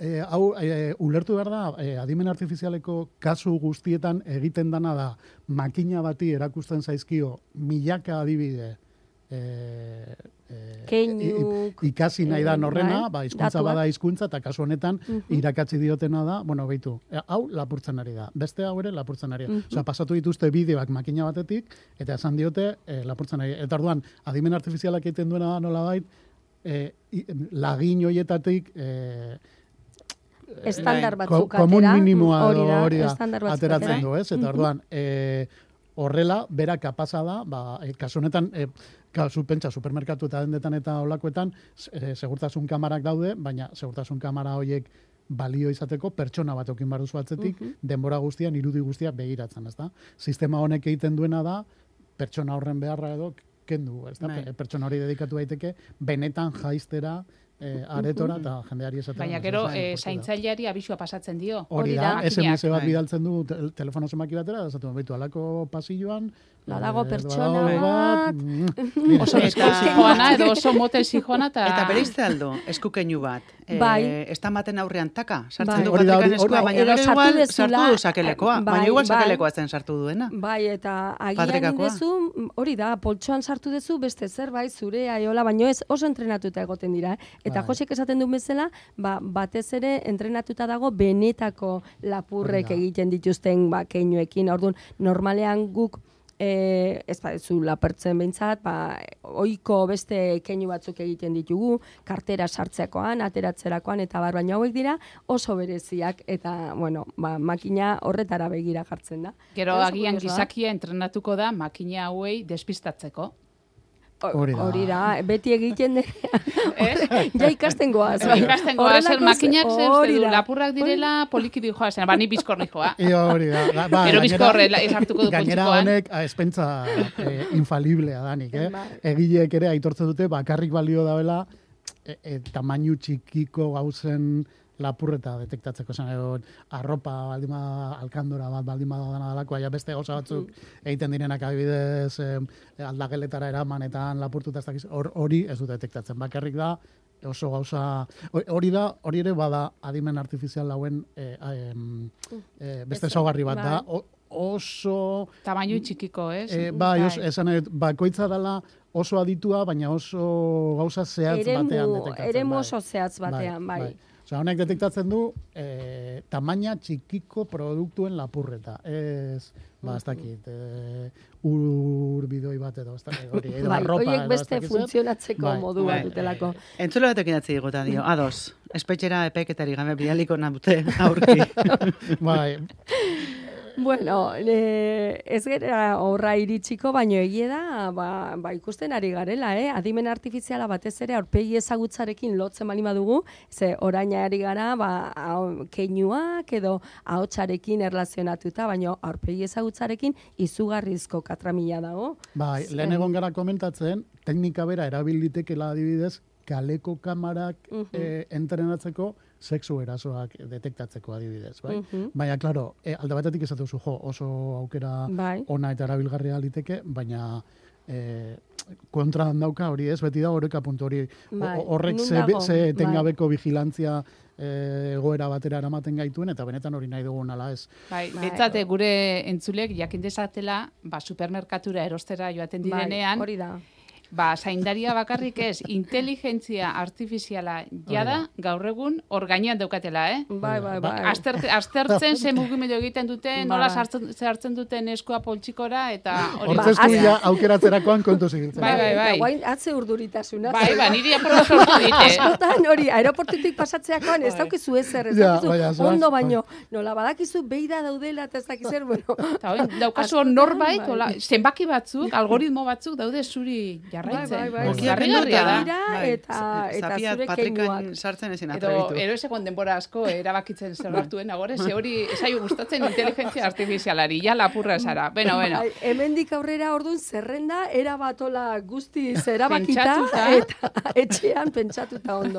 e, hau e, ulertu behar da, e, adimen artifizialeko kasu guztietan egiten dana da makina bati erakusten zaizkio milaka adibide e, e, Keinu, i- ikasi nahi da norrena, bai, ba, hizkuntza bada hizkuntza eta kasu honetan Mhm. irakatsi diotena da, bueno, beitu, e, hau lapurtzen ari da, beste hau ere lapurtzen ari da. Mhm. Osea, pasatu dituzte bideoak makina batetik, eta esan diote e, lapurtzen ari. Eta orduan, adimen artifizialak egiten duena da nolabait, e, i- lagin hoietatik e, estandar Bai. batzuk ko, komun minimoa hori da, hori da, ateratzen atera. du, ez? Eta orduan, e, horrela, bera kapasa da, ba, e, kasu honetan, e, kasu pentsa, supermerkatu eta dendetan eta olakoetan, e, segurtasun kamarak daude, baina segurtasun kamara horiek balio izateko pertsona bat okin barduzu atzetik, Mhm. denbora guztian, irudi guztia begiratzen, ezta? Sistema honek egiten duena da, pertsona horren beharra edo kendu, ezta? Bai. Pe- Pertsona hori dedikatu daiteke, benetan jaiztera, e, aretora eta jendeari esatera. Baina "Ez, gero, eh, inportu da." zaintzaileari abisua pasatzen dio. Hori da. SMS bat Bai. bidaltzen du te- telefono zenbaki batera, esatu baitu alako pasilloan. La eh, pertsona badago bat. mm, Oso zijoana edo oso motel zijoana eta... Eta bere izte aldo, eskukeinu bat. Bai. E, estan baten aurrean taka, sartzen Bai. du batekan eskua, baina gero igual sartu du sakelekoa. bai, baina igual bai. sakelekoa zen sartu duena. Bai, eta agian indezu, hori da, poltsoan sartu dezu beste zerbait zure aiola, baino ez oso entrenatuta egoten dira. Eta Bai. Josek esaten duen bezala, ba, batez ere entrenatuta dago benetako lapurrek egiten dituzten ba, keinuekin. Orduan, normalean guk E, ez badezu lapertzen behintzat, ba, oiko beste keinu batzuk egiten ditugu, kartera sartzekoan, ateratzerakoan, eta bar, baina hauek dira oso bereziak, eta, bueno, ba, makina horretara begira jartzen da. Gero agian gizakia entrenatuko da makina hauei despistatzeko. Hori da. Hori da, beti egiten de. Ez? ja ikasten goaz. bai. Ikasten goa, zer makinak zer lapurrak direla poliki joa zen, ba, ni bizkorri joa. Ia hori da. Ba, Gero gainera- bizkorre la- ez hartuko du Gainera honek ah, espentza eh, infaliblea danik, eh? Bai. Egileek ere aitortzen dute bakarrik balio dabela e, e, tamainu txikiko gauzen lapurreta detektatzeko zen edo arropa baldima alkandora bat baldima dana dalako ja beste gauza batzuk egiten direnak adibidez eh, aldageletara eraman eta han lapurtuta ez dakiz hor- hori ez dute detektatzen bakarrik da oso gauza ho- hori da hori ere bada adimen artifizial hauen eh, eh, beste ezaugarri bat da bai. o- oso Tamainu txikiko, ez? E, bai, os, Bai. esan nahi dut, bakoitza dela oso aditua, baina oso gauza zehatz batean detektatzen. eremu bai. oso zehatz batean, bai. Osea, honek detektatzen du e, tamaina txikiko produktuen lapurreta. Ez, ba, ez dakit, e, ur bidoi bat edo, ez dakit, hori, edo Bai, arropa. horiek beste funtzionatzeko Bai, modu bai, dutelako. Entzule batek inatzi digota dio, ados, espetxera epeketari gabe bidaliko nabute aurki. Bai, Bueno, e, ez gera horra iritsiko, baino egie da, ba, ba ikusten ari garela, eh? Adimen artifiziala batez ere aurpegi ezagutzarekin lotzen bali badugu, ze oraina ari gara, ba, keinuak edo ahotsarekin erlazionatuta, baino aurpegi ezagutzarekin izugarrizko katramila dago. bai, lehen egon gara komentatzen, teknika bera erabil litekela adibidez, kaleko kamarak Mhm. eh, entrenatzeko sexu erasoak detektatzeko adibidez, bai? Mhm. Baina, klaro, e, alde batetik esatu zu, jo, oso aukera Bai. ona eta erabilgarria liteke, baina e, kontra dauka hori ez, beti da horreka puntu hori. O- Bai, Horrek nun ze, ze Bai. etengabeko vigilantzia e, egoera batera eramaten gaituen, eta benetan hori nahi dugun ala ez. Bai, Bai. betzate gure entzulek jakin dezatela, ba, supermerkatura erostera joaten direnean, Bai, hori da. Ba, zaindaria bakarrik ez, inteligentzia artifiziala jada, gaur egun, hor gainean daukatela, eh? Bai, bai, Ba, bai. Aster, aztertzen ze mugimendu egiten duten, nola Bai. sartzen, sartzen duten eskua poltsikora, eta hori. Hortzezko az- ja aukeratzerakoan kontu zigiltzen. Bai, bai, bai. Eta guain atze urduritasuna. Bai, ba, niri aporra sortu dite. Askotan hori, aeroportutik pasatzeakoan ez daukizu ezer, ez daukizu bai, ondo bai. baino, nola badakizu beida daudela eta ez dakiz zer, bueno. Daukazu norbait, bai. zenbaki batzuk, algoritmo batzuk daude zuri jarraitzen. Bai, bai, bai. Garrigarria da. Dira, eta- eta Zapiat zure patrikan sartzen ezin Edo, atrebitu. ero esekon denbora asko erabakitzen zer hartuen, agore, ze hori esaio gustatzen inteligentzia artifizialari, ja lapurra esara. Bueno, bueno. Bai, hemendik aurrera ordun zerrenda era batola guztiz erabakita Pentsatuta. eta etxean pentsatuta ondo.